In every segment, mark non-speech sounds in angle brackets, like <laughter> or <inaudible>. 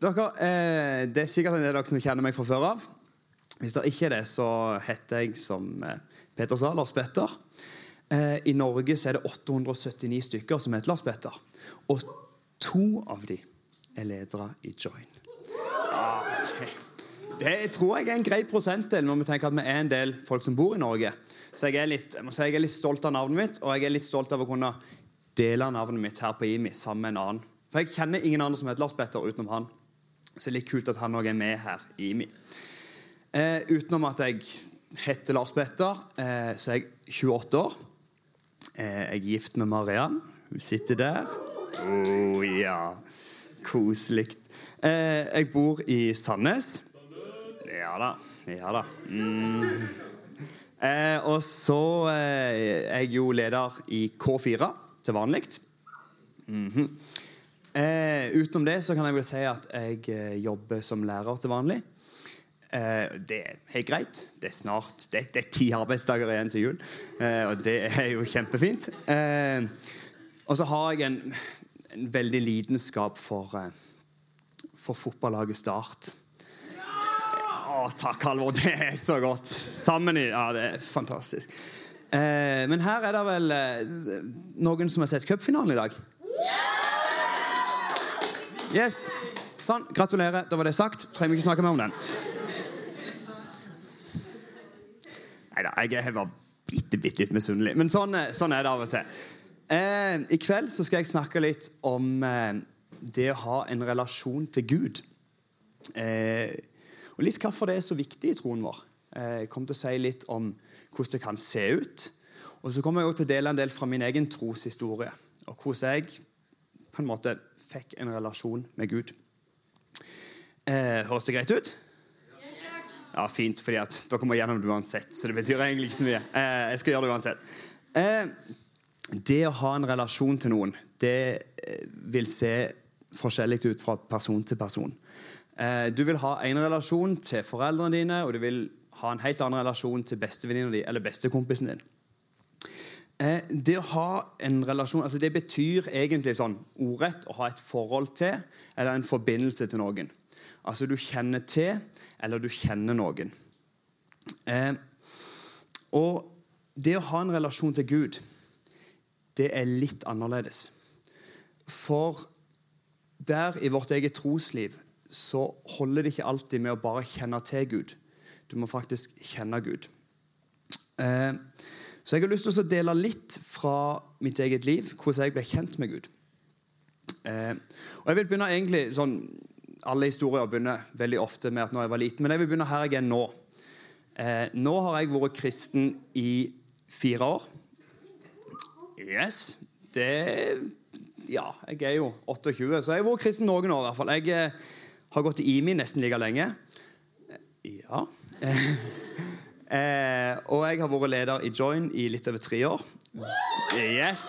Dere, eh, det er sikkert en del dere som kjenner meg fra før av. Hvis det ikke er det, så heter jeg som eh, Peter sa, Lars Petter. Eh, I Norge så er det 879 stykker som heter Lars Petter. Og to av de er ledere i Join. Ja, det, det tror jeg er en grei prosentdel når vi tenker at vi er en del folk som bor i Norge. Så jeg er litt, jeg si jeg er litt stolt av navnet mitt, og jeg er litt stolt av å kunne dele navnet mitt her på IMI sammen med en annen. For jeg kjenner ingen andre som heter Lars Petter utenom han. Så det er litt kult at han òg er med her i IMI. Eh, utenom at jeg heter Lars Petter, eh, så er jeg 28 år. Eh, jeg er gift med Mariann. Hun sitter der. Å oh, ja. Koselig. Eh, jeg bor i Sandnes. Ja da. Ja da. Mm. Eh, og så eh, er jeg jo leder i K4 til vanlig. Mm -hmm. Eh, utenom det så kan jeg vel si at jeg eh, jobber som lærer til vanlig. Eh, det er helt greit. Det er snart det, det er ti arbeidsdager igjen til jul, eh, og det er jo kjempefint. og så har jeg en, en veldig lidenskap for, for fotballaget Start. Å, takk, Halvor. Det er så godt. Sammen i Ja, det er fantastisk. Eh, men her er det vel eh, noen som har sett cupfinalen i dag? Yes. Sånn. Gratulerer. Da var det sagt. Trenger ikke snakke mer om den. Nei da, jeg er bare bitte, bitte litt misunnelig. Men sånn, eh, sånn, er det av og til. Eh, I kveld så skal jeg snakke litt om eh, det å ha en relasjon til Gud. Og litt hvorfor det er så viktig i troen vår. Jeg kommer til å si litt om hvordan det kan se ut. Og så kommer jeg også til å dele en del fra min egen troshistorie. Og hvordan jeg på en måte fikk en relasjon med Gud. Eh, høres det greit ut? Ja, Fint, fordi at dere må gjennom det uansett. Så det betyr egentlig ikke så mye. Eh, jeg skal gjøre det uansett. Eh, det å ha en relasjon til noen, det eh, vil se forskjellig ut fra person til person. Eh, du vil ha en relasjon til foreldrene dine, og du vil ha en helt annen relasjon til bestevenninna di eller bestekompisen din. Eh, det å ha en relasjon altså Det betyr egentlig sånn ordrett å ha et forhold til eller en forbindelse til noen. Altså du kjenner til, eller du kjenner noen. Eh, og det å ha en relasjon til Gud, det er litt annerledes. For der i vårt eget trosliv så holder det ikke alltid med å bare kjenne til Gud. Du må faktisk kjenne Gud. Eh, så jeg har lyst til å dele litt fra mitt eget liv, hvordan jeg ble kjent med Gud. Eh, og jeg vil begynne egentlig sånn, Alle historier begynner veldig ofte med at når jeg var liten, men jeg vil begynne her jeg er nå. Eh, nå har jeg vært kristen i fire år. Yes. Det Ja, jeg er jo 28, så jeg har vært kristen noen år. i hvert fall. Jeg eh, har gått i IMI nesten like lenge. Ja. <laughs> eh, og jeg har vært leder i Join i litt over tre år. Yes.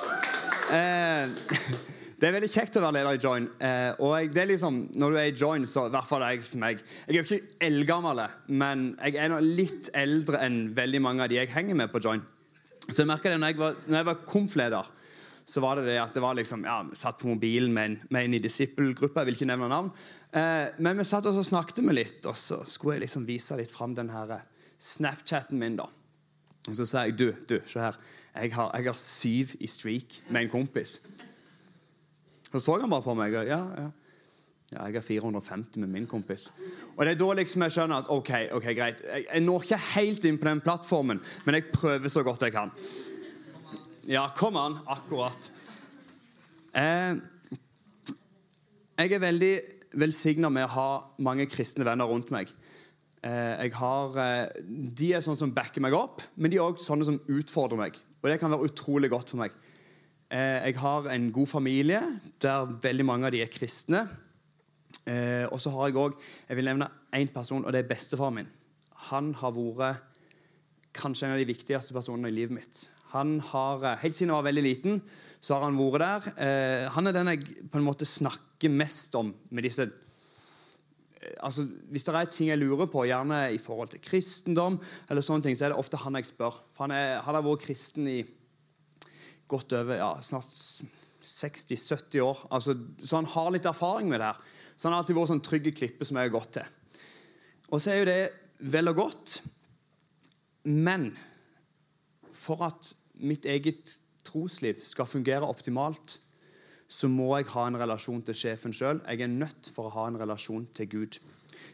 Eh, <laughs> det er veldig kjekt å være leder i Join. Eh, og jeg, det er liksom, når du er i Join, så i hvert fall jeg som jeg Jeg er jo ikke eldgammel, men jeg er nå litt eldre enn veldig mange av de jeg henger med på Join. Så jeg merka det når jeg var, når jeg var komfleder så var det det at det var liksom, ja, vi satt på mobilen med en, med en i disippelgruppa. Jeg vil ikke nevne navn. Eh, men vi satt og så snakket vi litt, og så skulle jeg liksom vise litt fram den her eh, Snapchaten min. da. Og så sa jeg du, du, se her. Jeg har, jeg har syv i streak med en kompis. Så så han bare på meg. og ja, ja. Ja, jeg har 450 med min kompis. Og det er da liksom jeg skjønner at ok, ok, greit, jeg, jeg når ikke helt inn på den plattformen, men jeg prøver så godt jeg kan. Ja, kom an. Akkurat. Eh, jeg er veldig velsigna med å ha mange kristne venner rundt meg. Eh, jeg har, eh, de er sånne som backer meg opp, men de er også sånne som utfordrer meg. Og det kan være utrolig godt for meg. Eh, jeg har en god familie der veldig mange av de er kristne. Og så har jeg òg Jeg vil nevne én person, og det er bestefaren min. Han har vært kanskje en av de viktigste personene i livet mitt. Han har, Helt siden jeg var veldig liten, så har han vært der. Han er den jeg på en måte snakker mest om med disse eh, altså, Hvis det er ting jeg lurer på, gjerne i forhold til kristendom, eller sånne ting, så er det ofte han jeg spør. For han, er, han har vært kristen i godt over ja, snart 60-70 år. Altså, så han har litt erfaring med det her. Så han har alltid vært sånn trygge klippe som jeg har gått til. Og så er jo det vel og godt. Men for at mitt eget trosliv skal fungere optimalt, så må jeg ha en relasjon til sjefen sjøl. Jeg er nødt for å ha en relasjon til Gud.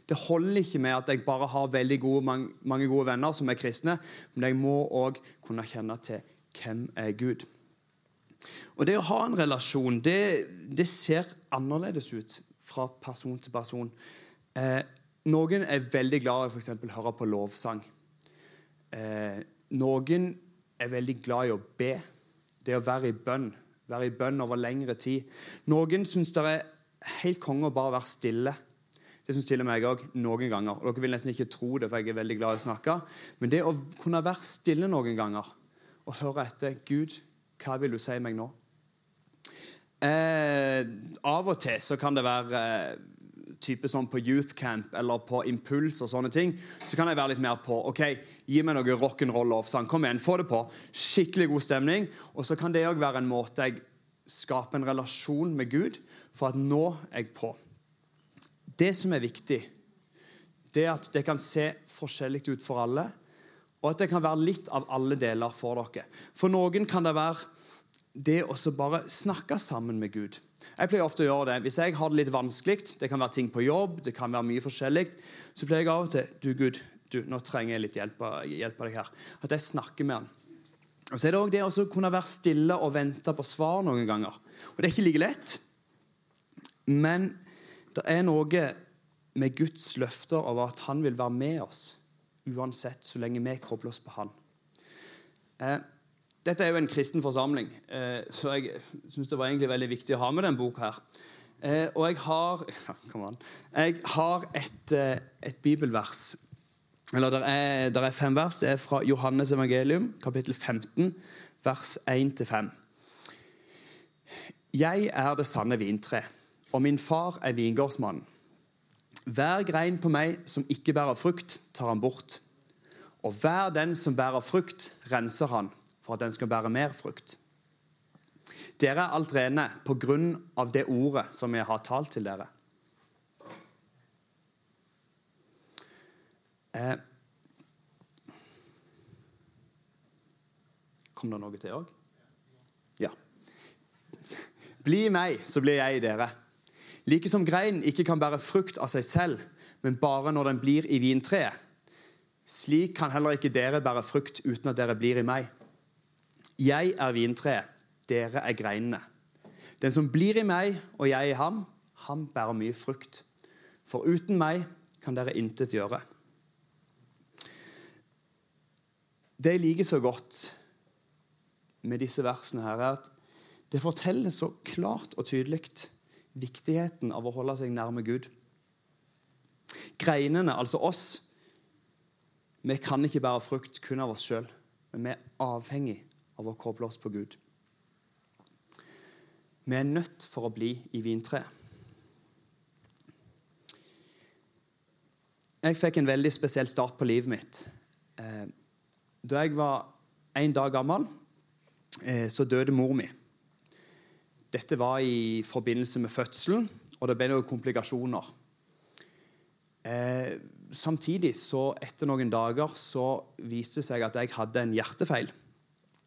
Det holder ikke med at jeg bare har veldig gode, mange, mange gode venner som er kristne, men jeg må òg kunne kjenne til hvem er Gud. Og Det å ha en relasjon det, det ser annerledes ut fra person til person. Eh, noen er veldig glad i f.eks. å høre på lovsang. Eh, noen er veldig glad i å be. Det å være i bønn være i bønn over lengre tid. Noen syns det er helt konge å bare være stille. Det syns til og med jeg òg noen ganger. Og dere vil nesten ikke tro det, for jeg er veldig glad i å snakke. Men det å kunne være stille noen ganger og høre etter Gud, hva vil du si meg nå? Eh, av og til så kan det være eh, type sånn på youth camp eller på impuls og sånne ting, så kan jeg være litt mer på ok, Gi meg noe rock'n'roll-lovsang. Kom igjen, få det på. Skikkelig god stemning. Og så kan det òg være en måte jeg skaper en relasjon med Gud for at nå er jeg på. Det som er viktig, det er at det kan se forskjellig ut for alle, og at det kan være litt av alle deler for dere. For noen kan det være det å bare snakke sammen med Gud. Jeg pleier ofte å gjøre det. Hvis jeg har det litt vanskelig, det kan være ting på jobb, det kan være mye forskjellig, så pleier jeg av og til Du, Gud, du, nå trenger jeg litt hjelp av, hjelp av deg her. At jeg snakker med han. Og så er det òg det å kunne være stille og vente på svar noen ganger. Og Det er ikke like lett, men det er noe med Guds løfter over at han vil være med oss uansett, så lenge vi kobler oss på han. Eh, dette er jo en kristen forsamling, eh, så jeg syns det var egentlig veldig viktig å ha med denne boka. her. Eh, og jeg har <laughs> Jeg har et, eh, et bibelvers eller det er, er, fem vers. Det er fra Johannes evangelium, kapittel 15, vers 1-5. Jeg er det sanne vintre, og min far er vingårdsmannen. Hver grein på meg som ikke bærer frukt, tar han bort. Og hver den som bærer frukt, renser han, for at den skal bære mer frukt. Dere er alt rene på grunn av det ordet som jeg har talt til dere. Eh, kom det noe til òg? Ja. Bli i meg, så blir jeg i dere. Like som greinen ikke kan bære frukt av seg selv, men bare når den blir i vintreet. Slik kan heller ikke dere bære frukt uten at dere blir i meg. Jeg er vintreet, dere er greinene. Den som blir i meg og jeg i ham, han bærer mye frukt. For uten meg kan dere intet gjøre. Det jeg liker så godt med disse versene, her, er at det forteller så klart og tydelig viktigheten av å holde seg nærme Gud. Greinene, altså oss, vi kan ikke bære frukt kun av oss sjøl, men vi er avhengig av å koble oss på Gud. Vi er nødt for å bli i vintreet. Jeg fikk en veldig spesiell start på livet mitt. Eh, da jeg var en dag gammel, eh, så døde mor mi. Dette var i forbindelse med fødselen, og det ble noen komplikasjoner. Eh, samtidig, så etter noen dager, så viste det seg at jeg hadde en hjertefeil.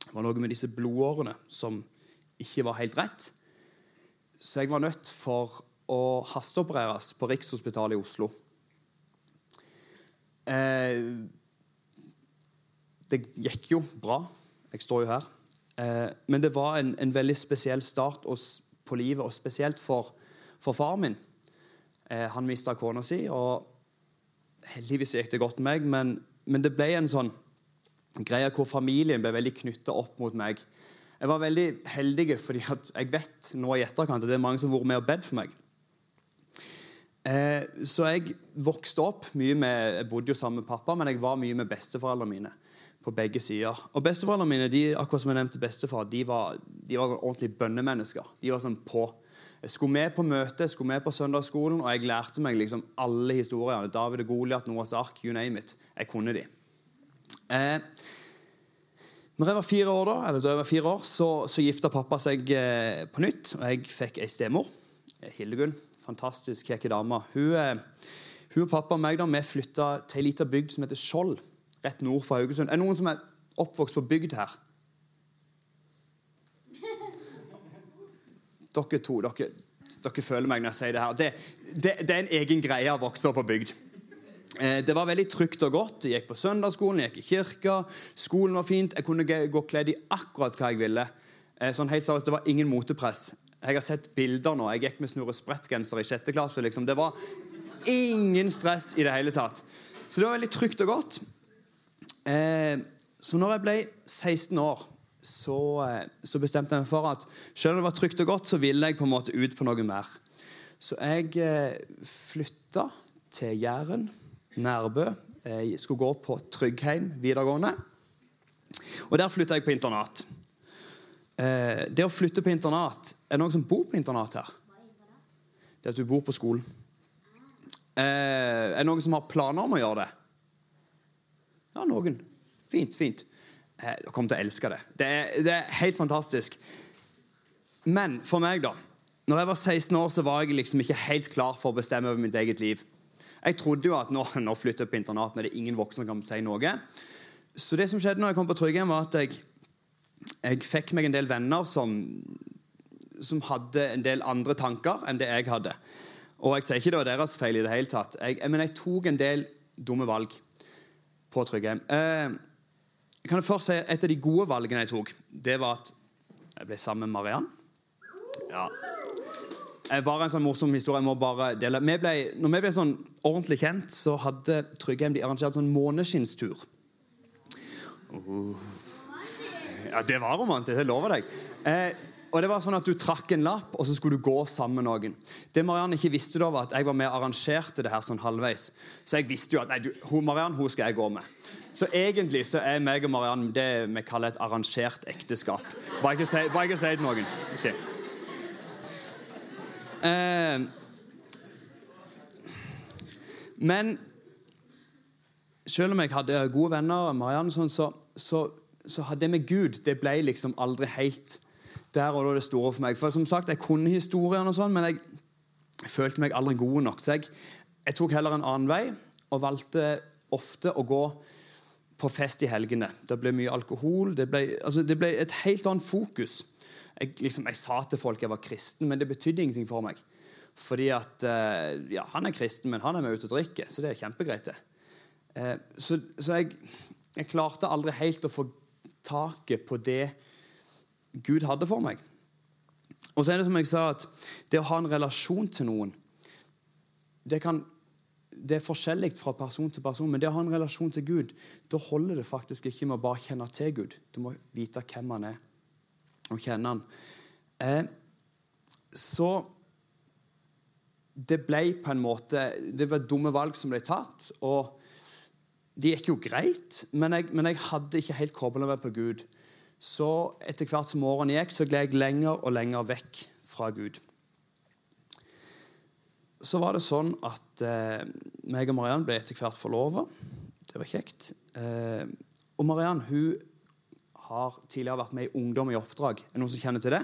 Det var noe med disse blodårene som ikke var helt rett. Så jeg var nødt for å hasteopereres på Rikshospitalet i Oslo. Eh, det gikk jo bra. Jeg står jo her. Eh, men det var en, en veldig spesiell start på livet, og spesielt for, for far min. Eh, han mista kona si, og heldigvis gikk det godt med meg, men, men det ble en sånn greia hvor familien ble veldig knytta opp mot meg. Jeg var veldig heldig, fordi jeg vet nå i etterkant at det er mange som har vært med og bedt for meg. Eh, så jeg vokste opp mye med Jeg bodde jo sammen med pappa, men jeg var mye med besteforeldrene mine. på begge sider. Og Besteforeldrene mine de, akkurat som jeg nevnte bestefar, de var, de var ordentlige bønnemennesker. De var sånn på. Jeg skulle med på møte, jeg skulle med på søndagsskolen, og jeg lærte meg liksom alle historiene. David og Goliat, Noahs ark, you name it. Jeg kunne de. Eh, når jeg var fire år, da, eller da jeg var fire år, så, så gifta pappa seg eh, på nytt. Og jeg fikk ei stemor, Hildegunn fantastisk kjekk dame. Hun, eh, hun og pappa og meg da, vi flytta til ei lita bygd som heter Skjold, rett nord for Haugesund. Er det noen som er oppvokst på bygd her? Dere to dere, dere føler meg når jeg sier det her. Det, det, det er en egen greie å vokse opp på bygd. Eh, det var veldig trygt og godt. Jeg gikk på søndagsskolen, jeg gikk i kirka. Skolen var fint. Jeg kunne gå kledd i akkurat hva jeg ville. Eh, sånn helt seriøst, Det var ingen motepress. Jeg har sett bilder nå. Jeg gikk med snurre sprettgenser i sjette klasse. Liksom. Det var ingen stress i det hele tatt. Så det var veldig trygt og godt. Eh, så når jeg ble 16 år, så, bestemte jeg meg for at selv om det var trygt og godt, så ville jeg på en måte ut på noe mer. Så jeg flytta til Jæren Nærbø. Jeg skulle gå på Tryggheim videregående. Og der flytta jeg på internat. Eh, det å flytte på internat Er det noen som bor på internat her? Det er at du bor på skolen. Eh, er det noen som har planer om å gjøre det? Ja, noen. Fint, fint. Jeg kommer til å elske det. Det er, det er helt fantastisk. Men for meg, da Når jeg var 16 år, så var jeg liksom ikke helt klar for å bestemme over mitt eget liv. Jeg trodde jo at nå, <laughs> nå flytter jeg på internat, når det er ingen voksne som kan si noe. Så det som skjedde når jeg kom på Tryggheim, var at jeg, jeg fikk meg en del venner som, som, hadde en del andre tanker enn det jeg hadde. Og jeg sier ikke det var deres feil i det hele tatt, jeg, men jeg tok en del dumme valg på Tryggheim. Eh, jeg kan først si Et av de gode valgene jeg tok, det var at jeg ble sammen med Mariann. Ja, bare en sånn morsom historie. jeg må bare dele. Vi ble, når vi ble sånn ordentlig kjent, så hadde Tryggheim de arrangert sånn måneskinnstur. Uh. Ja, det var romantisk. Jeg lover deg. Eh, og det var sånn at Du trakk en lapp, og så skulle du gå sammen med noen. Det Marianne ikke visste da, var at jeg var med og arrangerte det her sånn halvveis. Så jeg visste jo at nei, du, hun, Marianne hun skal jeg gå med. Så egentlig så er meg og Marianne det vi kaller et arrangert ekteskap. Bare ikke si det til noen. Okay. Eh, men selv om jeg hadde gode venner, Marianne, sånn, så, så, så hadde det med Gud det ble liksom aldri helt der og da det store for meg. For som sagt, Jeg kunne historien, og sånn, men jeg følte meg aldri god nok. Så jeg, jeg tok heller en annen vei og valgte ofte å gå på fest i helgene. Det ble mye alkohol. Det ble, altså, det ble et helt annet fokus jeg, liksom, jeg, sa til folk jeg var kristen, men det betydde ingenting for meg. Fordi at eh, Ja, han er kristen, men han er med ut og drikker, så det er kjempegreit, det. Eh, så, så jeg, jeg, klarte aldri helt å få taket på det Gud hadde for meg. Og så er det som jeg sa, at det å ha en relasjon til noen det, kan, det er forskjellig fra person til person, men det å ha en relasjon til Gud, da holder det faktisk ikke med å bare kjenne til Gud. Du må vite hvem han er og kjenne han. Eh, så det ble på en måte Det var dumme valg som ble tatt. og Det gikk jo greit, men jeg, men jeg hadde ikke helt kobla meg på Gud. Så etter hvert som årene gikk, så gled jeg lenger og lenger vekk fra Gud. Så var det sånn at eh, meg og Mariann ble etter hvert forlova. Det var kjekt. Eh, og Mariann hun har tidligere vært med i Ungdom i oppdrag. Er det noen som kjenner til det?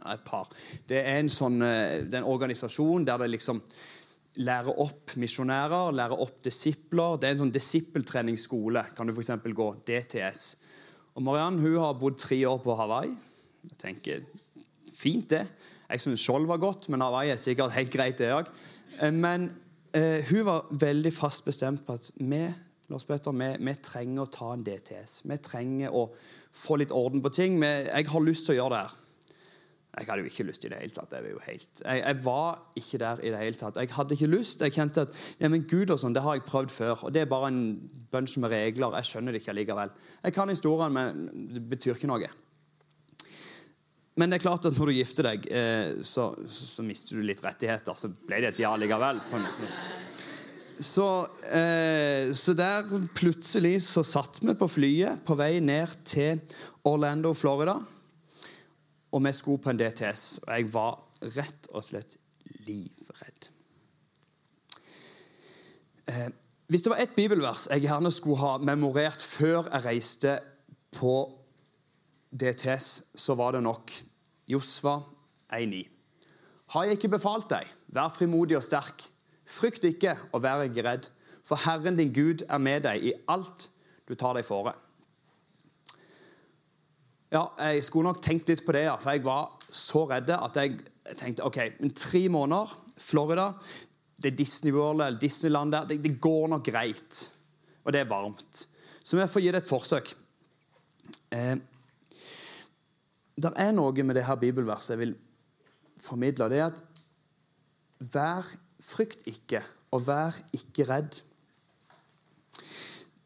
Ja, et par. Det er en sånn, eh, det er en organisasjon der det liksom lærer opp misjonærer, lærer opp disipler. Det er en sånn disippeltreningsskole. Kan du f.eks. gå DTS. Og Mariann hun har bodd tre år på Hawaii. Jeg tenker, Fint, det. Jeg syns Skjold var godt, men Hawaii er sikkert helt greit, det òg. Eh, men eh, hun var veldig fast bestemt på at vi Lars Petter, vi, vi, trenger å ta en DTS. Vi trenger å få litt orden på ting. Vi, jeg har lyst til å gjøre det her. Jeg hadde jo ikke lyst i det hele tatt. Jeg, helt, jeg, jeg, var ikke der i det hele tatt. Jeg hadde ikke lyst. Jeg kjente at ja, men Gud og sånn, det har jeg prøvd før. Og det er bare en bunch med regler. Jeg skjønner det ikke allikevel. Jeg kan historien, men det betyr ikke noe. Men det er klart at når du gifter deg, eh, så, så, så, mister du litt rettigheter. Så ble det et ja likevel. på en måte. Så, eh, så, der plutselig så satt vi på flyet på vei ned til Orlando, Florida. Og vi skulle på en DTS, og jeg var rett og slett livredd. Eh, hvis det var ett bibelvers jeg gjerne skulle ha memorert før jeg reiste på DTS, så var det nok Josva 1,9. Har jeg ikke befalt deg? Vær frimodig og sterk. Frykt ikke og vær ikke redd, for Herren din Gud er med deg i alt du tar deg fore. Ja, jeg skulle nok tenkt litt på det, ja, for jeg var så redd at jeg tenkte ok, men tre måneder, Florida, det er Disney World eller Disneyland der, det, det går nok greit. Og det er varmt. Så vi får gi det et forsøk. Eh, det er noe med det her bibelverset jeg vil formidle. Det er at vær frykt ikke, og vær ikke redd.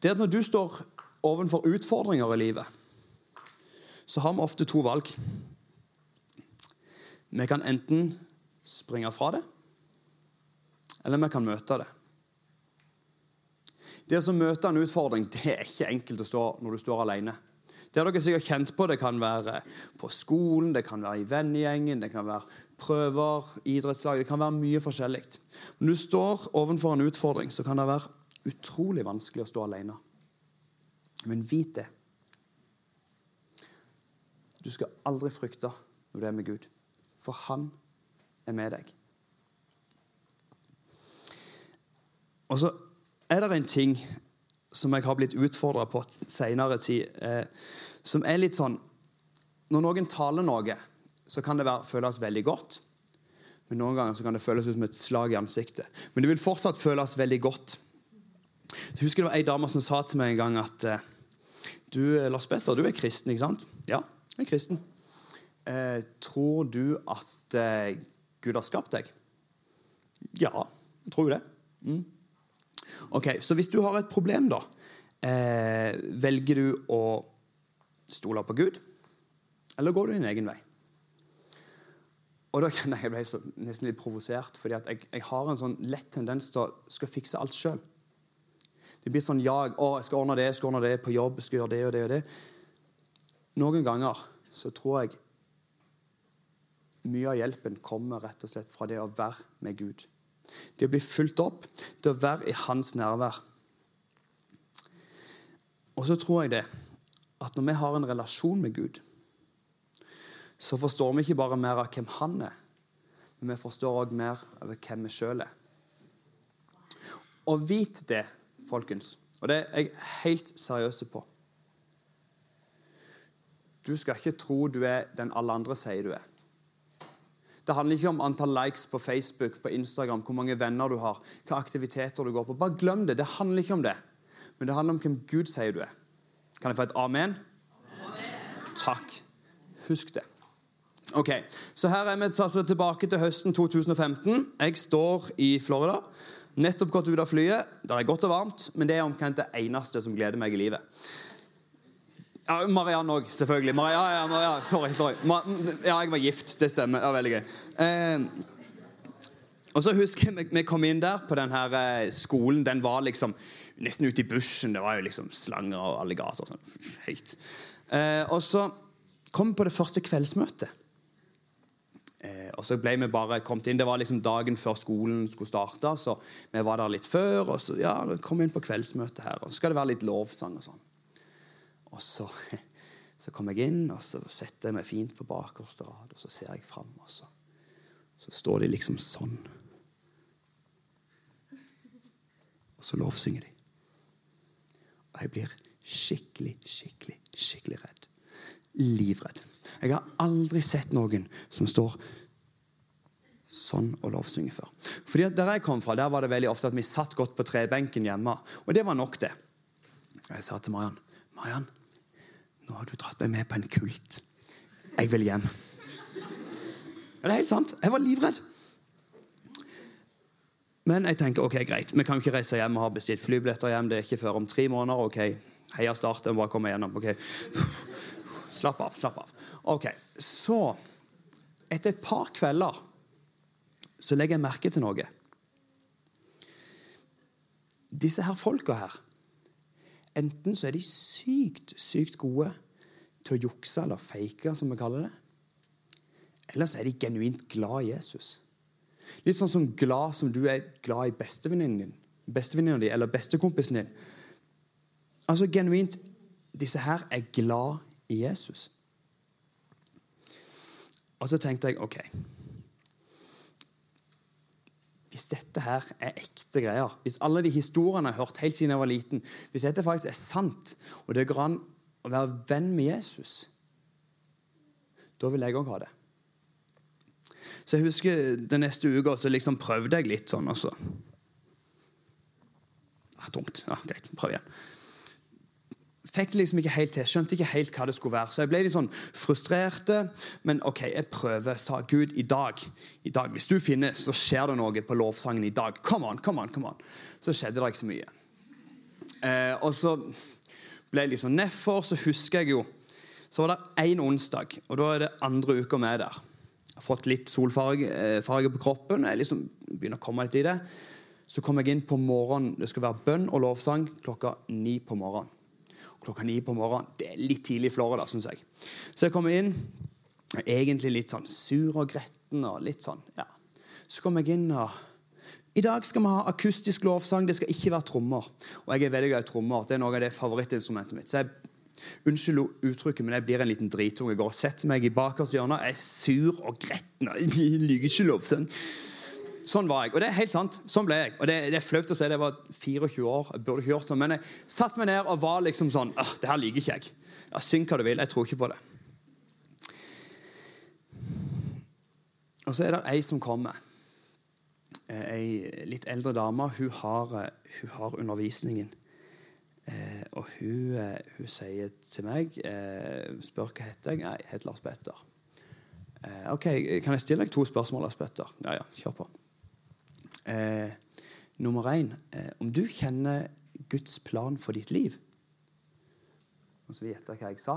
Det at når du står overfor utfordringer i livet, så har vi ofte to valg. Vi kan enten springe fra det, eller vi kan møte det. Det å møte en utfordring det er ikke enkelt å stå når du står alene. Det har dere sikkert kjent på. Det kan være på skolen, det kan være i vennegjengen, det kan være prøver, idrettslag Det kan være mye forskjellig. Når du står overfor en utfordring, så kan det være utrolig vanskelig å stå alene. Men vit det. Du skal aldri frykte når du er med Gud, for han er med deg. Og så er det en ting som jeg har blitt utfordra på seinere tid, eh, som er litt sånn Når noen taler noe, så kan det være, føles veldig godt. Men noen ganger så kan det føles ut som et slag i ansiktet. Men det vil fortsatt føles veldig godt. Jeg husker det var ei dame som sa til meg en gang at eh, du, Lars Petter, du er kristen, ikke sant? Ja, jeg er kristen. Eh, tror du at eh, Gud har skapt deg? Ja, jeg tror det. Mm. Ok, Så hvis du har et problem, da, eh, velger du å stole på Gud, eller går du din egen vei? Og da kjenner <laughs> jeg ble så, nesten litt provosert, fordi at jeg, jeg, har en sånn lett tendens til å skal fikse alt sjøl. Det blir sånn jag. å, jeg skal ordne det, jeg skal ordne det på jobb, jeg skal gjøre det og det og det. Noen ganger så tror jeg mye av hjelpen kommer rett og slett fra det å være med Gud. Det å bli fulgt opp, det å være i hans nærvær. Og så tror jeg det at når vi har en relasjon med Gud, så forstår vi ikke bare mer av hvem han er, men vi forstår òg mer av hvem vi sjøl er. Og vit det, folkens, og det er jeg helt seriøs på Du skal ikke tro du er den alle andre sier du er. Det handler ikke om antall likes på Facebook, på Instagram, hvor mange venner du har, hva aktiviteter du går på. Bare glem det. Det handler ikke om det. Men det handler om hvem Gud sier du er. Kan jeg få et amen? amen. Takk. Husk det. Ok, Så her er vi altså tilbake til høsten 2015. Jeg står i Florida. Nettopp gått ut av flyet. Det er godt og varmt, men det er omtrent det eneste som gleder meg i livet. Ja, Marianne òg, selvfølgelig. Maria, ja, ja, sorry, sorry. ja, jeg var gift. Det stemmer. Var veldig gøy. Eh, og så husker jeg vi kom inn der på den her eh, skolen. Den var liksom nesten ute i bushen. Det var jo liksom slanger og alligator. Sånn. Helt. Eh, og så kom vi på det første kveldsmøtet. Eh, og så ble vi bare kommet inn, Det var liksom dagen før skolen skulle starte. Så vi var der litt før. Og så ja, kom vi inn på kveldsmøtet her. Og så skal det være litt lovsang og sånn. Og så, <laughs> så kom jeg inn, og så setter jeg meg fint på bakerste rad, og så ser jeg fram, og så, så står de liksom sånn. Og så lovsynger de. Og jeg blir skikkelig, skikkelig, skikkelig redd. Livredd. Jeg har aldri sett noen som står sånn og lovsynger før. Fordi Der jeg kom fra, der var det veldig ofte at vi satt godt på trebenken hjemme. Og det var nok, det. Jeg sa til Mariann Mariann, nå har du dratt meg med på en kult. Jeg vil hjem. Ja, det er helt sant. Jeg var livredd. Men jeg tenker ok, greit, vi kan jo ikke reise hjem og ha bestilt flybilletter hjem. Det er ikke før om tre måneder. ok, Heia Start, jeg må bare komme gjennom. ok. Slapp av, slapp av. Ok, Så, etter et par kvelder, så legger jeg merke til noe. Disse her folka her Enten så er de sykt, sykt gode til å jukse eller fake, som vi kaller det. Eller så er de genuint glad i Jesus. Litt sånn som glad som du er glad i bestevenninnen din, bestevenninna di eller bestekompisen din. Altså genuint Disse her er glad i Jesus. Og så tenkte jeg OK hvis dette her er ekte greier, hvis alle de historiene jeg har hørt helt siden jeg var liten, hvis dette faktisk er sant, og det går an å være venn med Jesus, da vil jeg òg ha det. Så jeg husker den neste uka så liksom prøvde jeg litt sånn. også. Ah, Tungt. Ja, Greit, prøv igjen fikk liksom ikke helt til. Skjønte ikke helt hva det skulle være. Så jeg ble litt sånn frustrert. Men OK, jeg prøver. Sa Gud, i dag, i dag Hvis du finnes, så skjer det noe på lovsangen i dag. Come on, come on, come on. Så skjedde det ikke så mye. Eh, og så ble jeg sånn nedfor, så husker jeg jo Så var det én onsdag, og da er det andre uka med der. Jeg har fått litt solfarge eh, på kroppen. Jeg liksom begynner å komme litt i det. Så kom jeg inn på morgenen. Det skal være bønn og lovsang klokka ni på morgenen klokka ni på morgenen. Det er litt tidlig i Florida, syns jeg. Så jeg kommer inn, egentlig litt sånn sur og gretten og litt sånn, ja. Så kommer jeg inn og i dag skal vi ha akustisk lovsang. Det skal ikke være trommer. Og jeg er veldig glad i trommer. Det er noe av det favorittinstrumentet mitt. Så jeg Unnskyld uttrykket, men jeg blir en liten dritunge. Jeg går og setter meg i bakerste hjørne. Jeg er sur og gretten. Jeg liker ikke lovsang. Sånn var jeg. Og det er helt sant. Sånn ble jeg. Og det, det er flaut å si det. Var 24 år. Jeg burde ikke gjort sånn. Men jeg satte meg ned og var liksom sånn Åh, det her liker ikke jeg. Ja, Syng hva du vil. Jeg tror ikke på det. Og så er det ei som kommer. Eh, ei litt eldre dame. Hun har, eh, hun har undervisningen. Eh, og hun, hun, sier til meg Spør hva heter jeg. Jeg heter Lars Petter. OK, kan jeg stille deg to spørsmål, Lars Petter? Ja, ja, kjør på. Eh, nummer én eh, om du kjenner Guds plan for ditt liv. Og så gjette hva jeg sa.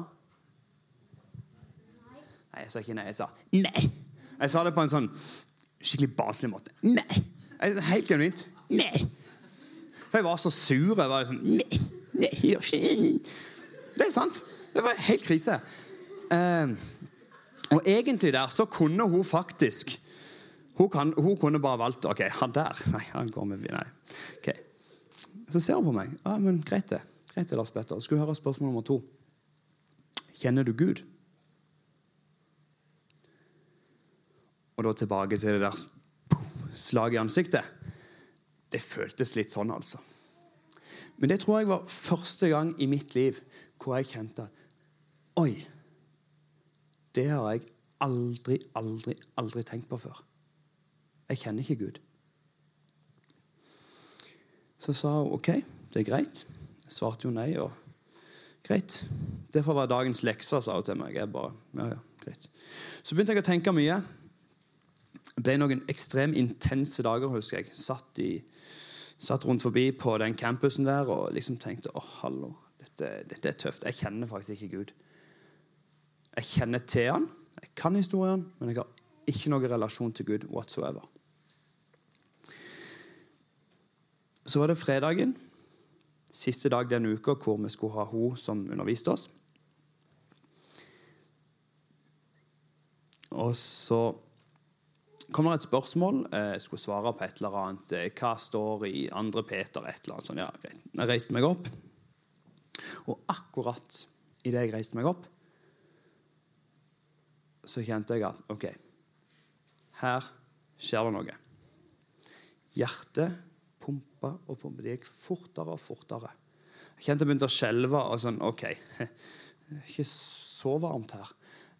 Nei, jeg sa ikke nei. Jeg sa nei. Jeg sa det på en sånn skikkelig baselig måte. Nei. Helt genuint. Nei. For jeg var så sur. Jeg var liksom Nei, nei, gjør ikke Det er sant. Det var helt krise. Eh, og egentlig der så kunne hun faktisk hun, kan, hun, kunne bare valgt OK, han der Nei, han går med Nei. Okay. Så ser hun på meg. Ja, men Greit, det. Greit det, Lars Petter. Skal du høre spørsmål nummer to. Kjenner du Gud? Og da tilbake til det der slaget i ansiktet. Det føltes litt sånn, altså. Men det tror jeg var første gang i mitt liv hvor jeg kjente Oi! Det har jeg aldri, aldri, aldri tenkt på før. Jeg kjenner ikke Gud. Så sa hun OK, det er greit. Jeg svarte jo nei. og Greit. Det får være dagens lekser, sa hun til meg. Jeg bare, ja, ja, greit. Så begynte jeg å tenke mye. Det ble noen ekstremt intense dager, husker jeg. Satt, i, satt, rundt forbi på den campusen der og liksom tenkte å, hallo, dette, dette, er tøft. Jeg kjenner faktisk ikke Gud. Jeg kjenner til han, jeg kan historien, men jeg har ikke noen relasjon til Gud whatsoever. Så var det fredagen, siste dag den uka hvor vi skulle ha hun som underviste oss. Og så kom det et spørsmål. Jeg skulle svare på et eller annet. Hva står i 2. Peter? et eller annet sånt. Ja, greit. Jeg reiste meg opp, og akkurat idet jeg reiste meg opp, så kjente jeg at OK, her skjer det noe. Hjertet pumpa og pumpa. Det gikk fortere og fortere. Jeg kjente jeg begynte å skjelve. og sånn, OK, <laughs> ikke så varmt her.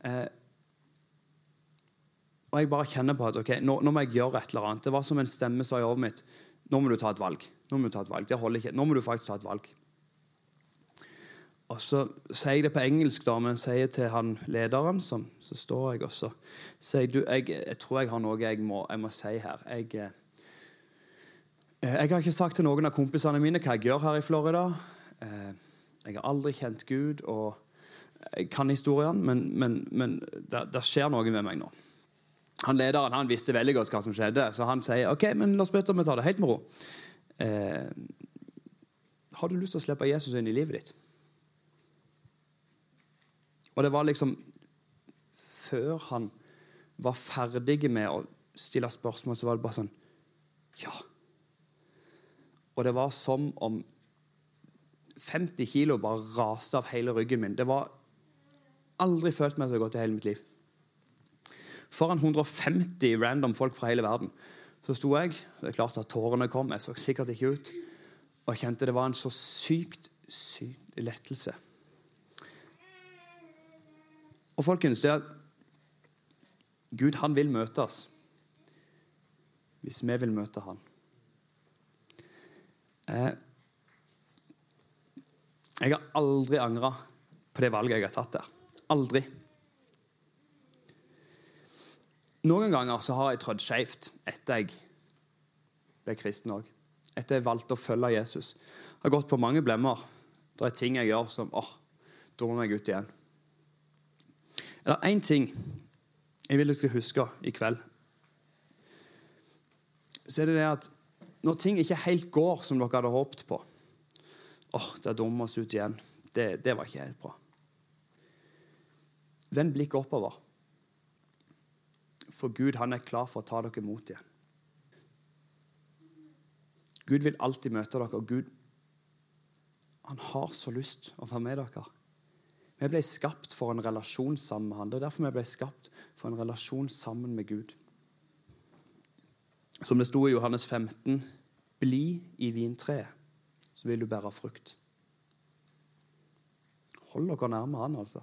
Eh, og jeg bare kjenner på at ok, nå, nå, må jeg gjøre et eller annet. Det var som en stemme sa i hodet mitt. Nå må du ta et valg. Nå må du ta et valg. Det holder ikke. Nå må du faktisk ta et valg. Og så sier jeg det på engelsk, da, men sier til han lederen, som, så står jeg også sier du, jeg, jeg, tror jeg har noe jeg må, jeg må si her. Jeg, eh, jeg har ikke sagt til noen av kompisene mine hva jeg gjør her i Florida. Eh, jeg har aldri kjent Gud, og jeg kan historien, men, men, men det, skjer noe med meg nå. Han Lederen han visste veldig godt hva som skjedde, så han sier ok, men la oss bøte vi tar det helt med ro. Eh, har du lyst til å slippe Jesus inn i livet ditt? Og det var liksom Før han var ferdig med å stille spørsmål, så var det bare sånn Ja. Og det var som om 50 kilo bare raste av hele ryggen min. Det var aldri følt meg så godt i hele mitt liv. Foran 150 random folk fra hele verden Så sto jeg, det er klart at tårene kom, jeg så sikkert ikke ut. Og jeg kjente det var en så sykt, sykt lettelse. Og folkens, det at Gud han vil møte oss hvis vi vil møte han. Eh, jeg har aldri angra på det valget jeg har tatt der. Aldri. Noen ganger så har jeg trådt skeivt etter jeg ble kristen òg. Etter jeg valgte å følge Jesus. Jeg har gått på mange blemmer. Det er ting jeg gjør som åh, dummer meg ut igjen. Det er én ting jeg vil du skal huske i kveld. Så er det det at når ting ikke helt går som dere hadde håpet på åh, oh, det dummer oss ut igjen. Det, det var ikke helt bra. Vend blikket oppover. For Gud han er klar for å ta dere imot igjen. Gud vil alltid møte dere, og Gud han har så lyst å være med dere. Vi ble skapt for en relasjon sammen med han. Det er derfor vi ble skapt for en relasjon sammen med Gud. Som det sto i Johannes 15.: Bli i vintreet, så vil du bære frukt. Hold dere nærme han, altså.